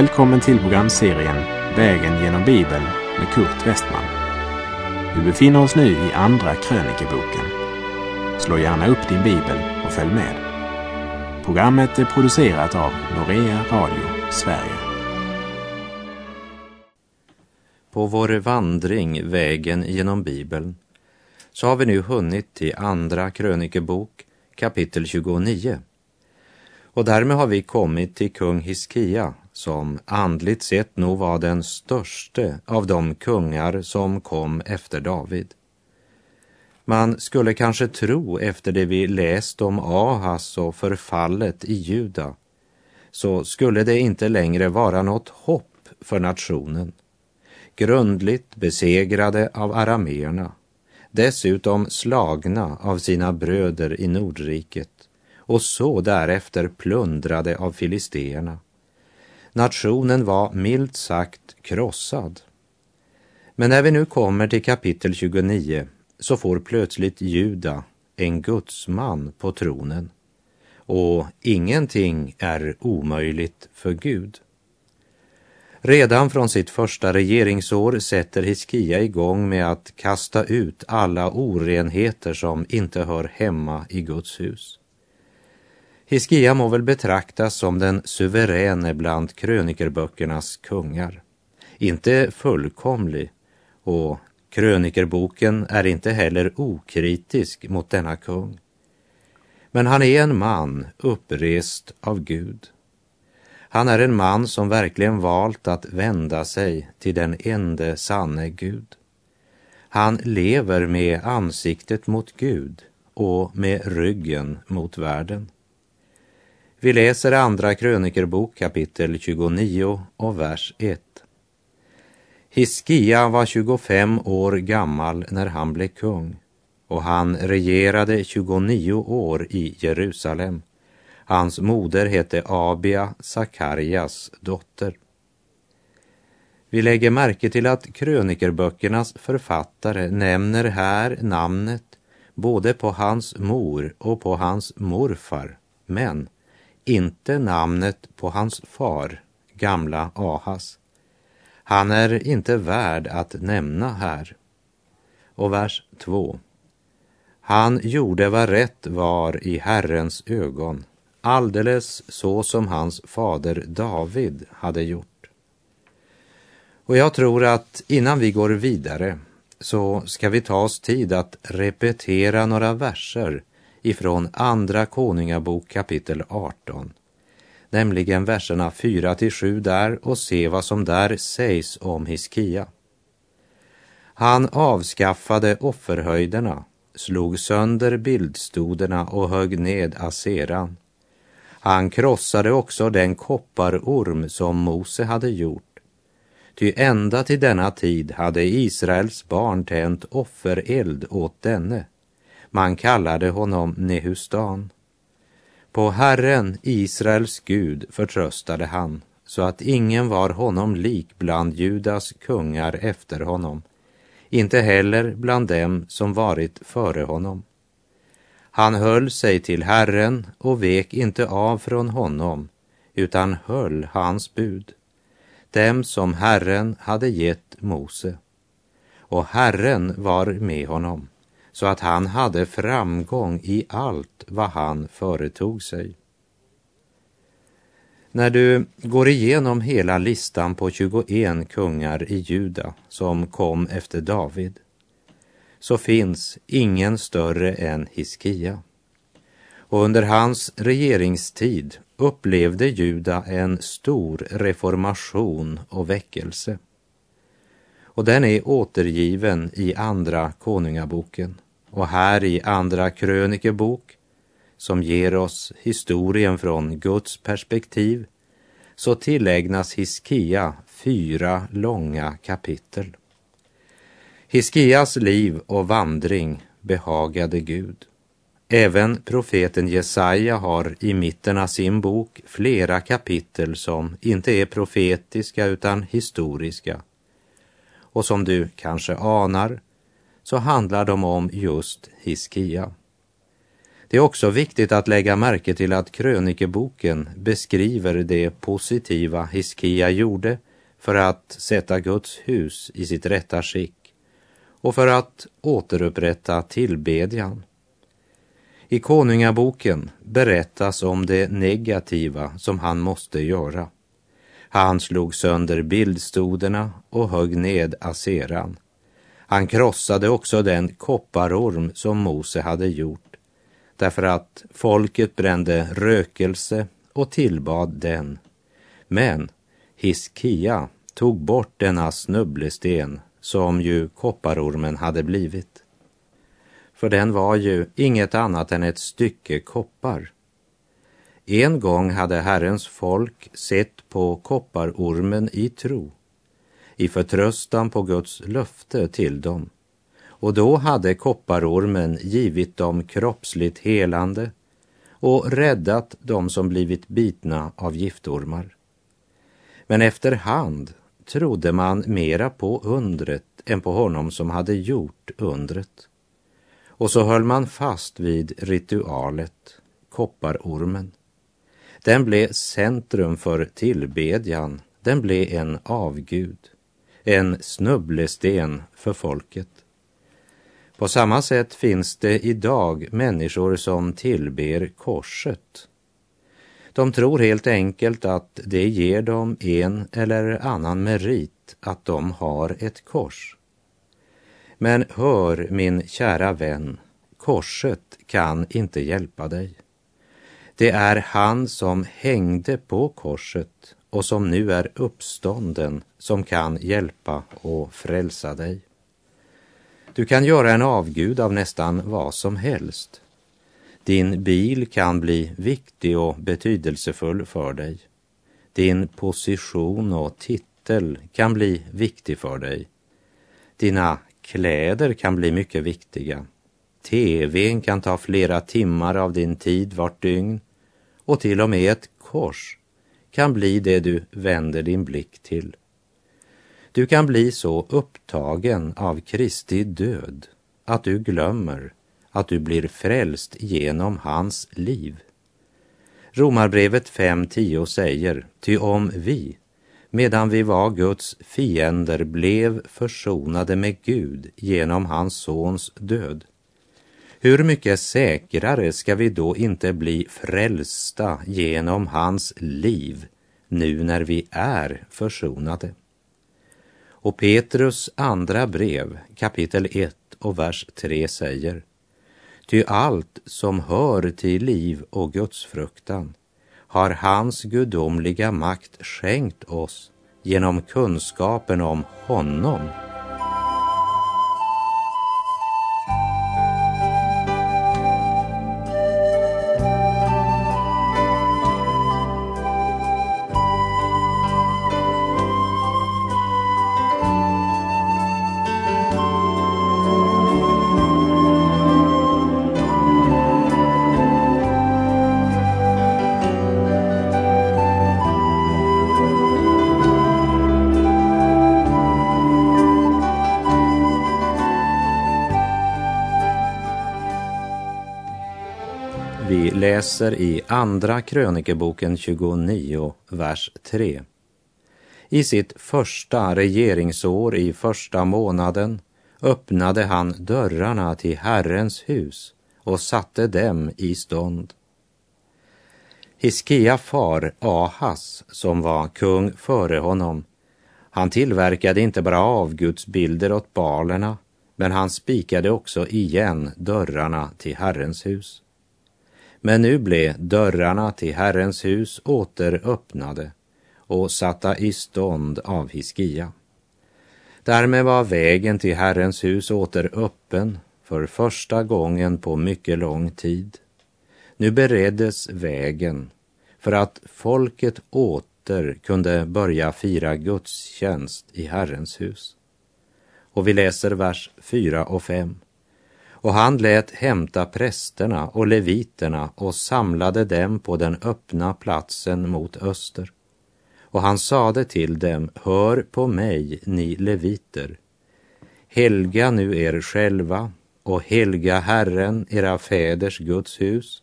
Välkommen till programserien Vägen genom Bibeln med Kurt Westman. Vi befinner oss nu i Andra krönikeboken. Slå gärna upp din bibel och följ med. Programmet är producerat av Norea Radio Sverige. På vår vandring Vägen genom Bibeln så har vi nu hunnit till Andra krönikebok kapitel 29. Och därmed har vi kommit till kung Hiskia som andligt sett nog var den störste av de kungar som kom efter David. Man skulle kanske tro efter det vi läst om Ahas och förfallet i Juda så skulle det inte längre vara något hopp för nationen. Grundligt besegrade av arameerna, dessutom slagna av sina bröder i Nordriket och så därefter plundrade av filisteerna Nationen var milt sagt krossad. Men när vi nu kommer till kapitel 29 så får plötsligt Juda en gudsman på tronen. Och ingenting är omöjligt för Gud. Redan från sitt första regeringsår sätter Hiskia igång med att kasta ut alla orenheter som inte hör hemma i Guds hus. Hiskia må väl betraktas som den suveräne bland krönikerböckernas kungar. Inte fullkomlig och krönikerboken är inte heller okritisk mot denna kung. Men han är en man upprest av Gud. Han är en man som verkligen valt att vända sig till den ende sanne Gud. Han lever med ansiktet mot Gud och med ryggen mot världen. Vi läser Andra krönikerbok kapitel 29 och vers 1. Hiskia var 25 år gammal när han blev kung och han regerade 29 år i Jerusalem. Hans moder hette Abia, Sakarjas dotter. Vi lägger märke till att krönikerböckernas författare nämner här namnet både på hans mor och på hans morfar, men inte namnet på hans far, gamla Ahas. Han är inte värd att nämna här. Och vers 2. Han gjorde vad rätt var i Herrens ögon, alldeles så som hans fader David hade gjort. Och jag tror att innan vi går vidare så ska vi ta oss tid att repetera några verser ifrån Andra Konungabok kapitel 18, nämligen verserna 4 till 7 där och se vad som där sägs om Hiskia. Han avskaffade offerhöjderna, slog sönder bildstoderna och högg ned aseran. Han krossade också den kopparorm som Mose hade gjort. Ty ända till denna tid hade Israels barn tänt offereld åt denne man kallade honom Nehustan. På Herren, Israels Gud, förtröstade han så att ingen var honom lik bland Judas kungar efter honom, inte heller bland dem som varit före honom. Han höll sig till Herren och vek inte av från honom, utan höll hans bud, dem som Herren hade gett Mose. Och Herren var med honom så att han hade framgång i allt vad han företog sig. När du går igenom hela listan på 21 kungar i Juda som kom efter David så finns ingen större än Hiskia. Och under hans regeringstid upplevde Juda en stor reformation och väckelse. Och den är återgiven i Andra Konungaboken och här i Andra krönikebok, som ger oss historien från Guds perspektiv, så tillägnas Hiskia fyra långa kapitel. Hiskias liv och vandring behagade Gud. Även profeten Jesaja har i mitten av sin bok flera kapitel som inte är profetiska utan historiska. Och som du kanske anar så handlar de om just Hiskia. Det är också viktigt att lägga märke till att krönikeboken beskriver det positiva Hiskia gjorde för att sätta Guds hus i sitt rätta skick och för att återupprätta tillbedjan. I Konungaboken berättas om det negativa som han måste göra. Han slog sönder bildstoderna och högg ned aseran. Han krossade också den kopparorm som Mose hade gjort därför att folket brände rökelse och tillbad den. Men Hiskia tog bort denna snubblesten som ju kopparormen hade blivit. För den var ju inget annat än ett stycke koppar. En gång hade Herrens folk sett på kopparormen i tro, i förtröstan på Guds löfte till dem. Och då hade kopparormen givit dem kroppsligt helande och räddat dem som blivit bitna av giftormar. Men efterhand trodde man mera på undret än på honom som hade gjort undret. Och så höll man fast vid ritualet, kopparormen. Den blev centrum för tillbedjan, den blev en avgud, en snubblesten för folket. På samma sätt finns det idag människor som tillber korset de tror helt enkelt att det ger dem en eller annan merit att de har ett kors. Men hör min kära vän, korset kan inte hjälpa dig. Det är han som hängde på korset och som nu är uppstånden som kan hjälpa och frälsa dig. Du kan göra en avgud av nästan vad som helst. Din bil kan bli viktig och betydelsefull för dig. Din position och titel kan bli viktig för dig. Dina kläder kan bli mycket viktiga. TVn kan ta flera timmar av din tid vart dygn och till och med ett kors kan bli det du vänder din blick till. Du kan bli så upptagen av Kristi död att du glömmer att du blir frälst genom hans liv. Romarbrevet 5.10 säger, ty om vi, medan vi var Guds fiender, blev försonade med Gud genom hans sons död, hur mycket säkrare ska vi då inte bli frälsta genom hans liv nu när vi är försonade? Och Petrus andra brev, kapitel 1 och vers 3 säger Ty allt som hör till liv och gudsfruktan har hans gudomliga makt skänkt oss genom kunskapen om honom läser i Andra krönikeboken 29, vers 3. I sitt första regeringsår i första månaden öppnade han dörrarna till Herrens hus och satte dem i stånd. Hiskia far Ahas, som var kung före honom, han tillverkade inte bara avgudsbilder åt balerna, men han spikade också igen dörrarna till Herrens hus. Men nu blev dörrarna till Herrens hus åter öppnade och satta i stånd av Hiskia. Därmed var vägen till Herrens hus åter öppen för första gången på mycket lång tid. Nu bereddes vägen för att folket åter kunde börja fira gudstjänst i Herrens hus. Och vi läser vers 4 och 5 och han lät hämta prästerna och leviterna och samlade dem på den öppna platsen mot öster. Och han sade till dem, hör på mig, ni leviter. Helga nu er själva och helga Herren, era fäders Guds hus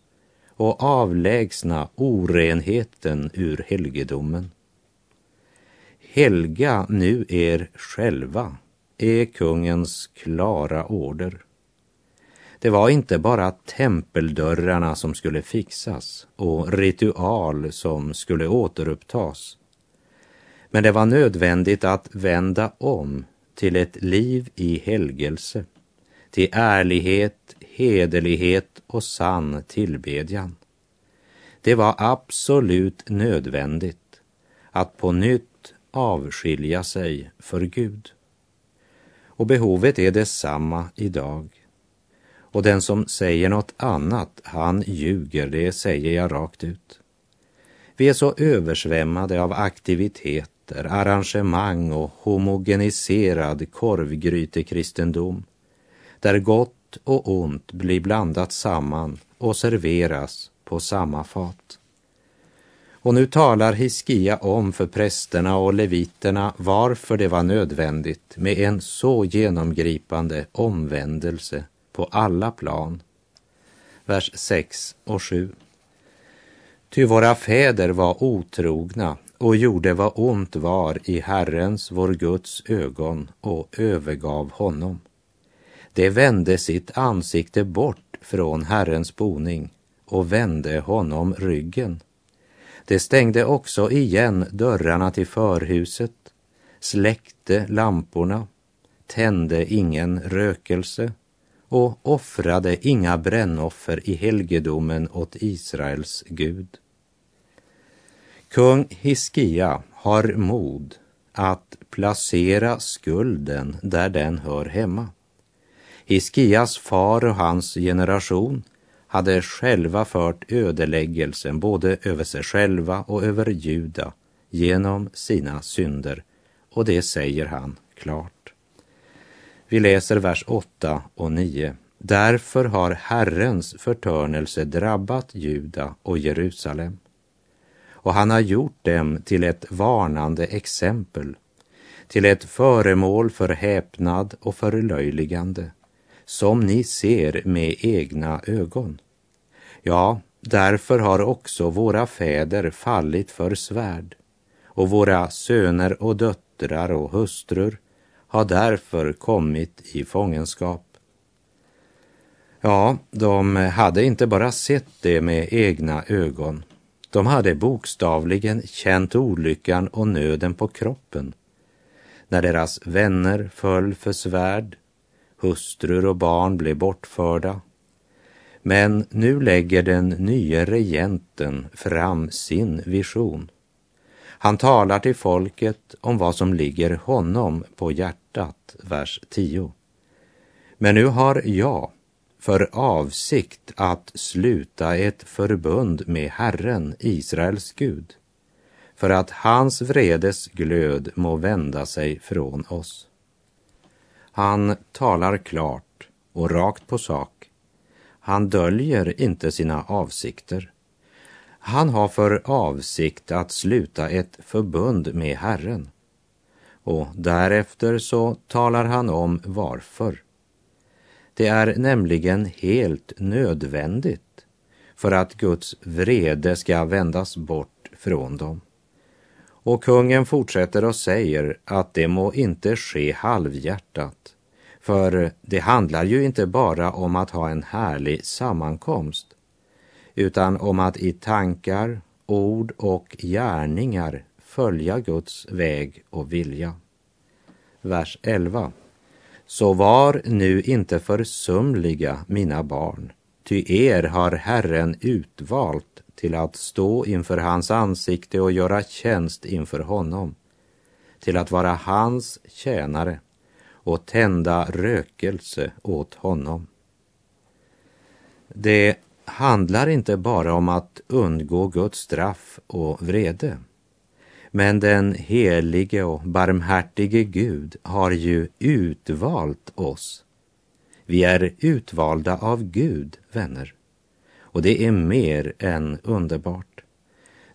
och avlägsna orenheten ur helgedomen. Helga nu er själva är kungens klara order. Det var inte bara tempeldörrarna som skulle fixas och ritual som skulle återupptas. Men det var nödvändigt att vända om till ett liv i helgelse, till ärlighet, hederlighet och sann tillbedjan. Det var absolut nödvändigt att på nytt avskilja sig för Gud. Och behovet är detsamma idag. Och den som säger något annat, han ljuger, det säger jag rakt ut. Vi är så översvämmade av aktiviteter, arrangemang och homogeniserad korvgrytekristendom, där gott och ont blir blandat samman och serveras på samma fat. Och nu talar Hiskia om för prästerna och leviterna varför det var nödvändigt med en så genomgripande omvändelse på alla plan. Vers 6 och 7. Ty våra fäder var otrogna och gjorde vad ont var i Herrens, vår Guds ögon och övergav honom. De vände sitt ansikte bort från Herrens boning och vände honom ryggen. De stängde också igen dörrarna till förhuset, släckte lamporna, tände ingen rökelse och offrade inga brännoffer i helgedomen åt Israels Gud. Kung Hiskia har mod att placera skulden där den hör hemma. Hiskias far och hans generation hade själva fört ödeläggelsen både över sig själva och över Juda genom sina synder och det säger han klart. Vi läser vers 8 och 9. Därför har Herrens förtörnelse drabbat Juda och Jerusalem och han har gjort dem till ett varnande exempel, till ett föremål för häpnad och förlöjligande som ni ser med egna ögon. Ja, därför har också våra fäder fallit för svärd och våra söner och döttrar och hustrur har därför kommit i fångenskap. Ja, de hade inte bara sett det med egna ögon. De hade bokstavligen känt olyckan och nöden på kroppen när deras vänner föll för svärd hustrur och barn blev bortförda. Men nu lägger den nya regenten fram sin vision. Han talar till folket om vad som ligger honom på hjärtat, vers 10. Men nu har jag för avsikt att sluta ett förbund med Herren, Israels Gud, för att hans vredes glöd må vända sig från oss. Han talar klart och rakt på sak. Han döljer inte sina avsikter. Han har för avsikt att sluta ett förbund med Herren. Och därefter så talar han om varför. Det är nämligen helt nödvändigt för att Guds vrede ska vändas bort från dem. Och kungen fortsätter och säger att det må inte ske halvhjärtat. För det handlar ju inte bara om att ha en härlig sammankomst, utan om att i tankar, ord och gärningar följa Guds väg och vilja. Vers 11. Så var nu inte försumliga, mina barn, ty er har Herren utvalt till att stå inför hans ansikte och göra tjänst inför honom, till att vara hans tjänare och tända rökelse åt honom. Det handlar inte bara om att undgå Guds straff och vrede. Men den helige och barmhärtige Gud har ju utvalt oss. Vi är utvalda av Gud, vänner. Och det är mer än underbart.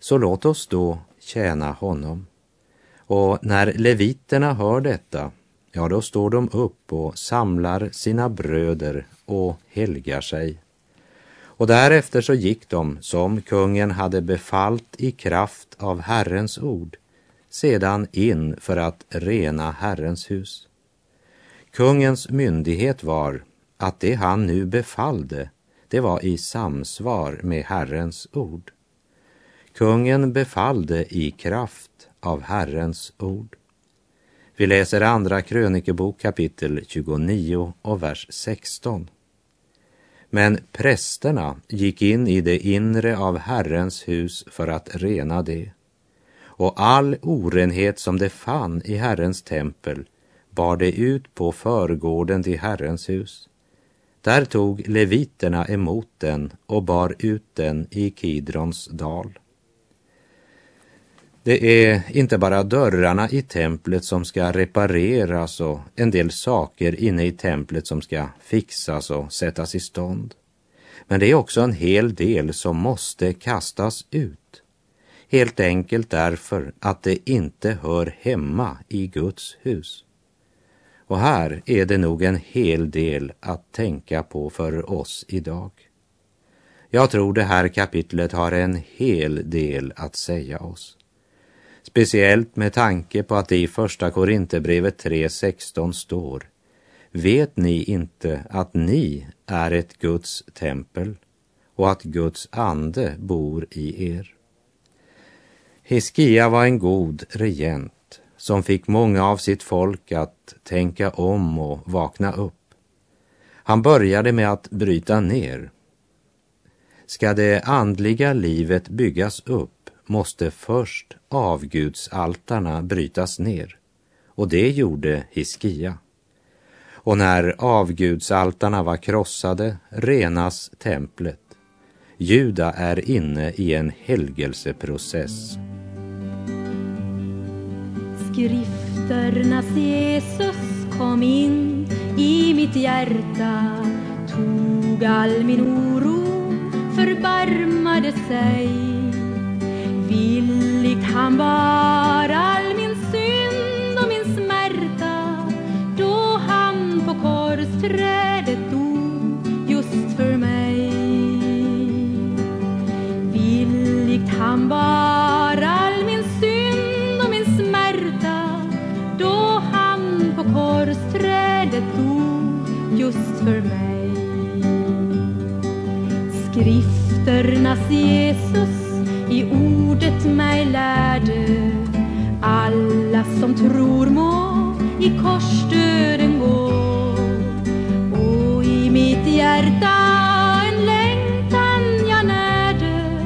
Så låt oss då tjäna honom. Och när leviterna hör detta ja, då står de upp och samlar sina bröder och helgar sig. Och därefter så gick de, som kungen hade befallt i kraft av Herrens ord, sedan in för att rena Herrens hus. Kungens myndighet var att det han nu befallde, det var i samsvar med Herrens ord. Kungen befallde i kraft av Herrens ord. Vi läser Andra krönikebok kapitel 29 och vers 16. Men prästerna gick in i det inre av Herrens hus för att rena det. Och all orenhet som de fann i Herrens tempel bar de ut på förgården till Herrens hus. Där tog leviterna emot den och bar ut den i Kidrons dal. Det är inte bara dörrarna i templet som ska repareras och en del saker inne i templet som ska fixas och sättas i stånd. Men det är också en hel del som måste kastas ut. Helt enkelt därför att det inte hör hemma i Guds hus. Och här är det nog en hel del att tänka på för oss idag. Jag tror det här kapitlet har en hel del att säga oss. Speciellt med tanke på att det i Första Korinthierbrevet 3.16 står Vet ni inte att ni är ett Guds tempel och att Guds ande bor i er? Hiskia var en god regent som fick många av sitt folk att tänka om och vakna upp. Han började med att bryta ner. Ska det andliga livet byggas upp måste först avgudsaltarna brytas ner och det gjorde Hiskia. Och när avgudsaltarna var krossade renas templet. Juda är inne i en helgelseprocess. Skrifternas Jesus kom in i mitt hjärta tog all min oro, förbarmade sig Villigt han bar all min synd och min smärta då han på korsträdet dog just för mig. Villigt han bar all min synd och min smärta då han på korsträdet dog just för mig. Skrifternas Jesus ordet mig lärde alla som tror må i korsdöden gå. Och i mitt hjärta en längtan jag närde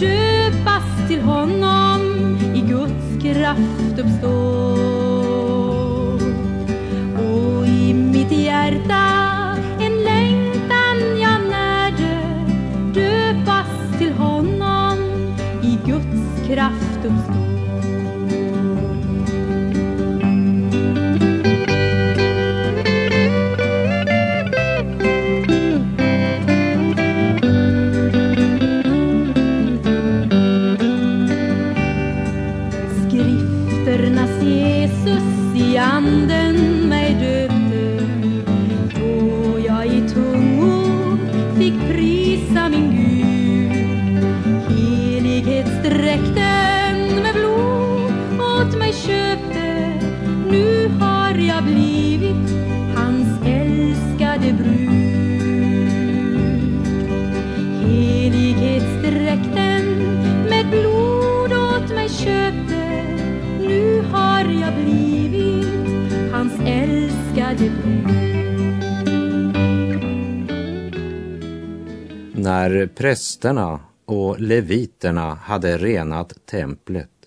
döpas till honom i Guds kraft uppstå jag blivit hans älskade brud. Helighetsdräkten med blod åt mig köpte, nu har jag blivit hans älskade brud. När prästerna och leviterna hade renat templet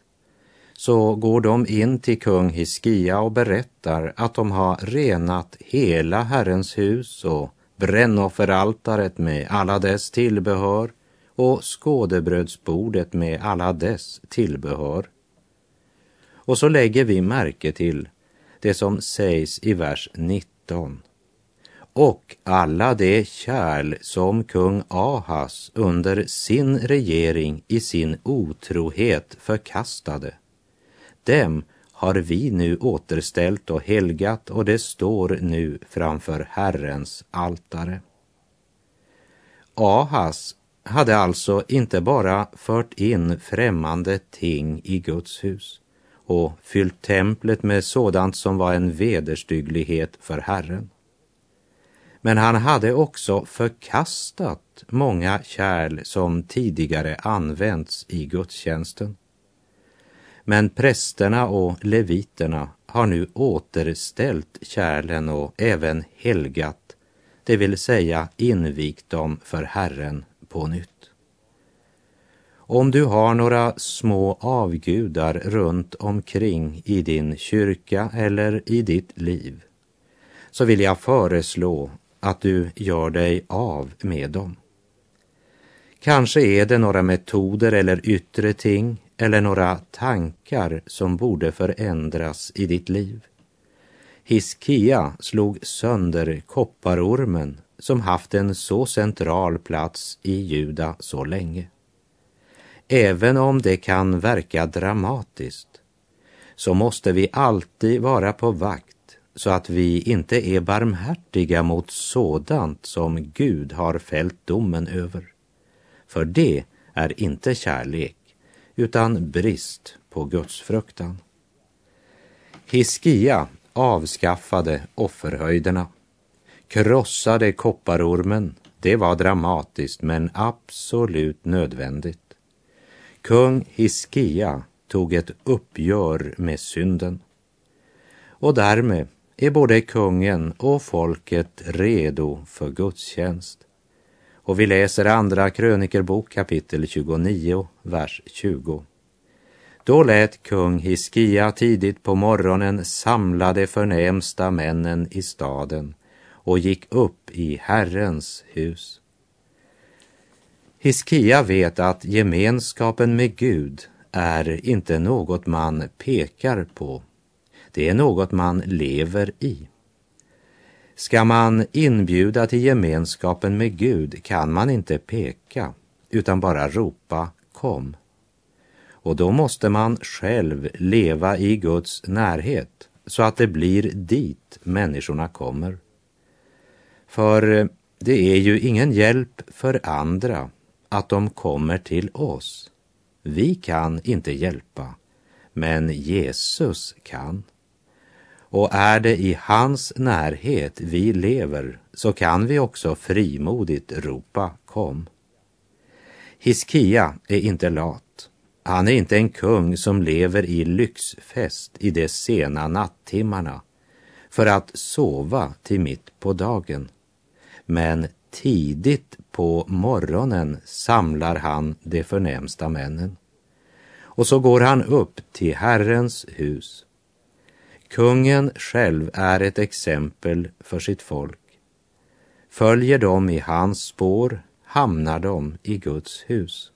så går de in till kung Hiskia och berättar att de har renat hela Herrens hus och brännofferaltaret med alla dess tillbehör och skådebrödsbordet med alla dess tillbehör. Och så lägger vi märke till det som sägs i vers 19. Och alla de kärl som kung Ahas under sin regering i sin otrohet förkastade dem har vi nu återställt och helgat och det står nu framför Herrens altare. Ahas hade alltså inte bara fört in främmande ting i Guds hus och fyllt templet med sådant som var en vederstygglighet för Herren. Men han hade också förkastat många kärl som tidigare använts i gudstjänsten. Men prästerna och leviterna har nu återställt kärlen och även helgat, det vill säga invigt dem för Herren på nytt. Om du har några små avgudar runt omkring i din kyrka eller i ditt liv så vill jag föreslå att du gör dig av med dem. Kanske är det några metoder eller yttre ting eller några tankar som borde förändras i ditt liv. Hiskia slog sönder kopparormen som haft en så central plats i Juda så länge. Även om det kan verka dramatiskt så måste vi alltid vara på vakt så att vi inte är barmhärtiga mot sådant som Gud har fällt domen över. För det är inte kärlek utan brist på Gudsfruktan. Hiskia avskaffade offerhöjderna, krossade kopparormen. Det var dramatiskt men absolut nödvändigt. Kung Hiskia tog ett uppgör med synden. Och därmed är både kungen och folket redo för gudstjänst. Och vi läser andra krönikerbok kapitel 29, vers 20. Då lät kung Hiskia tidigt på morgonen samla de förnämsta männen i staden och gick upp i Herrens hus. Hiskia vet att gemenskapen med Gud är inte något man pekar på. Det är något man lever i. Ska man inbjuda till gemenskapen med Gud kan man inte peka utan bara ropa kom. Och då måste man själv leva i Guds närhet så att det blir dit människorna kommer. För eh, det är ju ingen hjälp för andra att de kommer till oss. Vi kan inte hjälpa, men Jesus kan. Och är det i hans närhet vi lever så kan vi också frimodigt ropa kom. Hiskia är inte lat. Han är inte en kung som lever i lyxfest i de sena nattimmarna för att sova till mitt på dagen. Men tidigt på morgonen samlar han de förnämsta männen. Och så går han upp till Herrens hus Kungen själv är ett exempel för sitt folk. Följer de i hans spår hamnar de i Guds hus.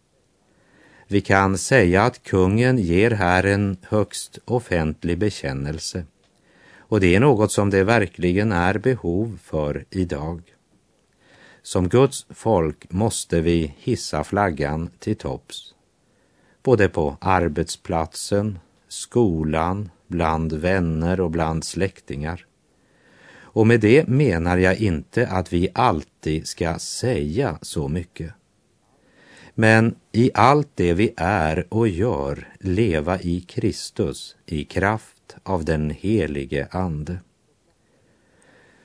Vi kan säga att kungen ger här en högst offentlig bekännelse och det är något som det verkligen är behov för idag. Som Guds folk måste vi hissa flaggan till topps, både på arbetsplatsen, skolan, bland vänner och bland släktingar. Och med det menar jag inte att vi alltid ska säga så mycket. Men i allt det vi är och gör leva i Kristus i kraft av den helige Ande.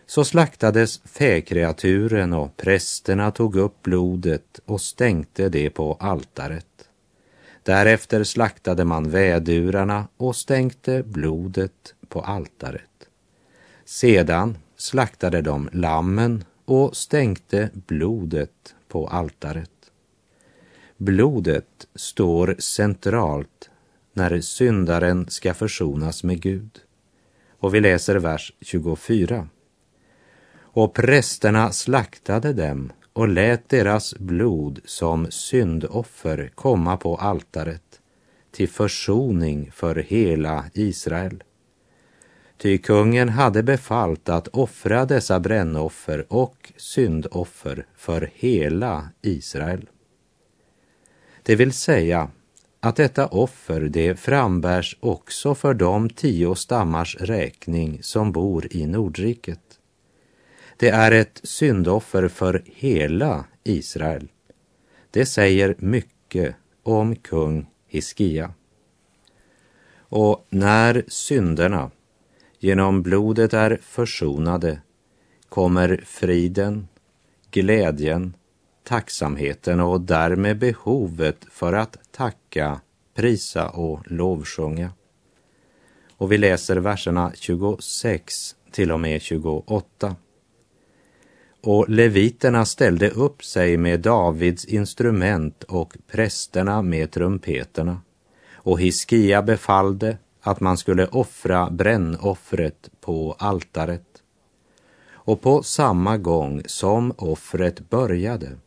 Så slaktades fäkreaturen och prästerna tog upp blodet och stänkte det på altaret. Därefter slaktade man vädurarna och stänkte blodet på altaret. Sedan slaktade de lammen och stänkte blodet på altaret. Blodet står centralt när syndaren ska försonas med Gud. Och vi läser vers 24. Och prästerna slaktade dem och lät deras blod som syndoffer komma på altaret till försoning för hela Israel. Ty kungen hade befallt att offra dessa brännoffer och syndoffer för hela Israel. Det vill säga, att detta offer det frambärs också för de tio stammars räkning som bor i Nordriket. Det är ett syndoffer för hela Israel. Det säger mycket om kung Hiskia. Och när synderna genom blodet är försonade kommer friden, glädjen, tacksamheten och därmed behovet för att tacka, prisa och lovsjunga. Och vi läser verserna 26 till och med 28. Och leviterna ställde upp sig med Davids instrument och prästerna med trumpeterna. Och Hiskia befallde att man skulle offra brännoffret på altaret. Och på samma gång som offret började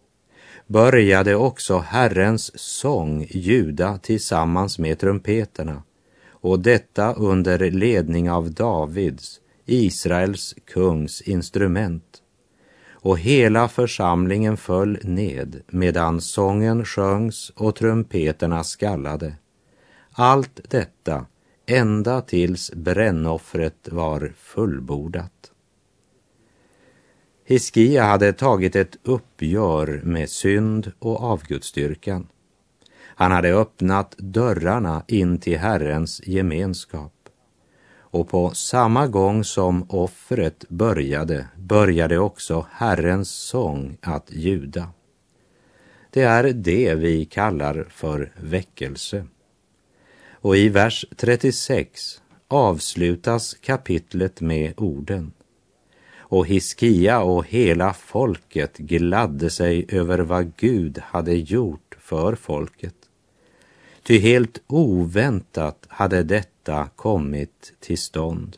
började också Herrens sång ljuda tillsammans med trumpeterna och detta under ledning av Davids, Israels kungs instrument. Och hela församlingen föll ned medan sången sjöngs och trumpeterna skallade. Allt detta ända tills brännoffret var fullbordat. Hiskia hade tagit ett uppgör med synd och avgudstyrkan. Han hade öppnat dörrarna in till Herrens gemenskap. Och på samma gång som offret började, började också Herrens sång att ljuda. Det är det vi kallar för väckelse. Och i vers 36 avslutas kapitlet med orden och Hiskia och hela folket gladde sig över vad Gud hade gjort för folket. Ty helt oväntat hade detta detta kommit till stånd.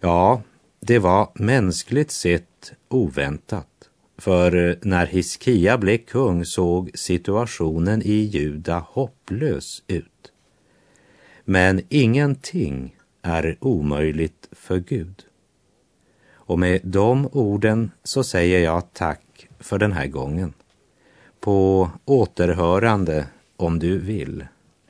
Ja, det var mänskligt sett oväntat. För eh, när Hiskia blev kung såg situationen i Juda hopplös ut. Men ingenting är omöjligt för Gud. Och med de orden så säger jag tack för den här gången. På återhörande om du vill.